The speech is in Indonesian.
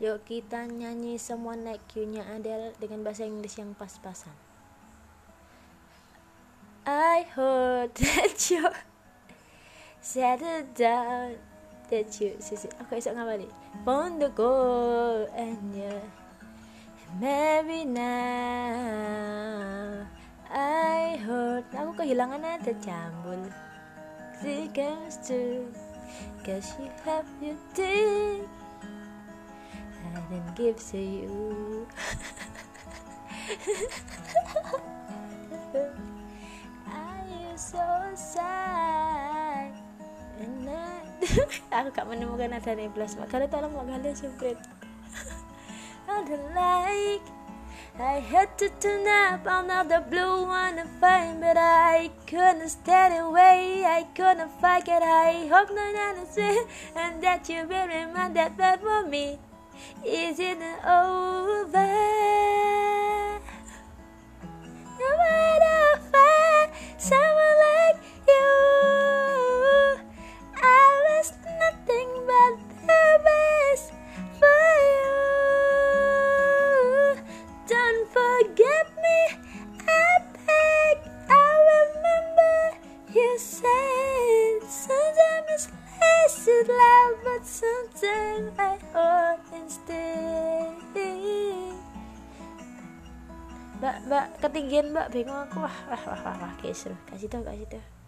Yuk kita nyanyi semua naik Q-nya Adele dengan bahasa Inggris yang pas-pasan. I heard that you settled down that you sisi aku esok ngabali found the goal and yeah maybe now. I heard aku kehilangan ada cambul she comes to cause you have your thing and then give to you. Are you so sad? And I... aku gak menemukan ada neblas makanya tolong makanya semprit ada like I had to turn up another blue one to find But I couldn't stand away I couldn't fight it. I hope no one understand And that you will remind that for me isn't over. Is loud But sometimes I hold instead Mbak, mbak, ketinggian mbak, bingung aku Wah, wah, wah, wah, wah. Kasih tau, kasih tau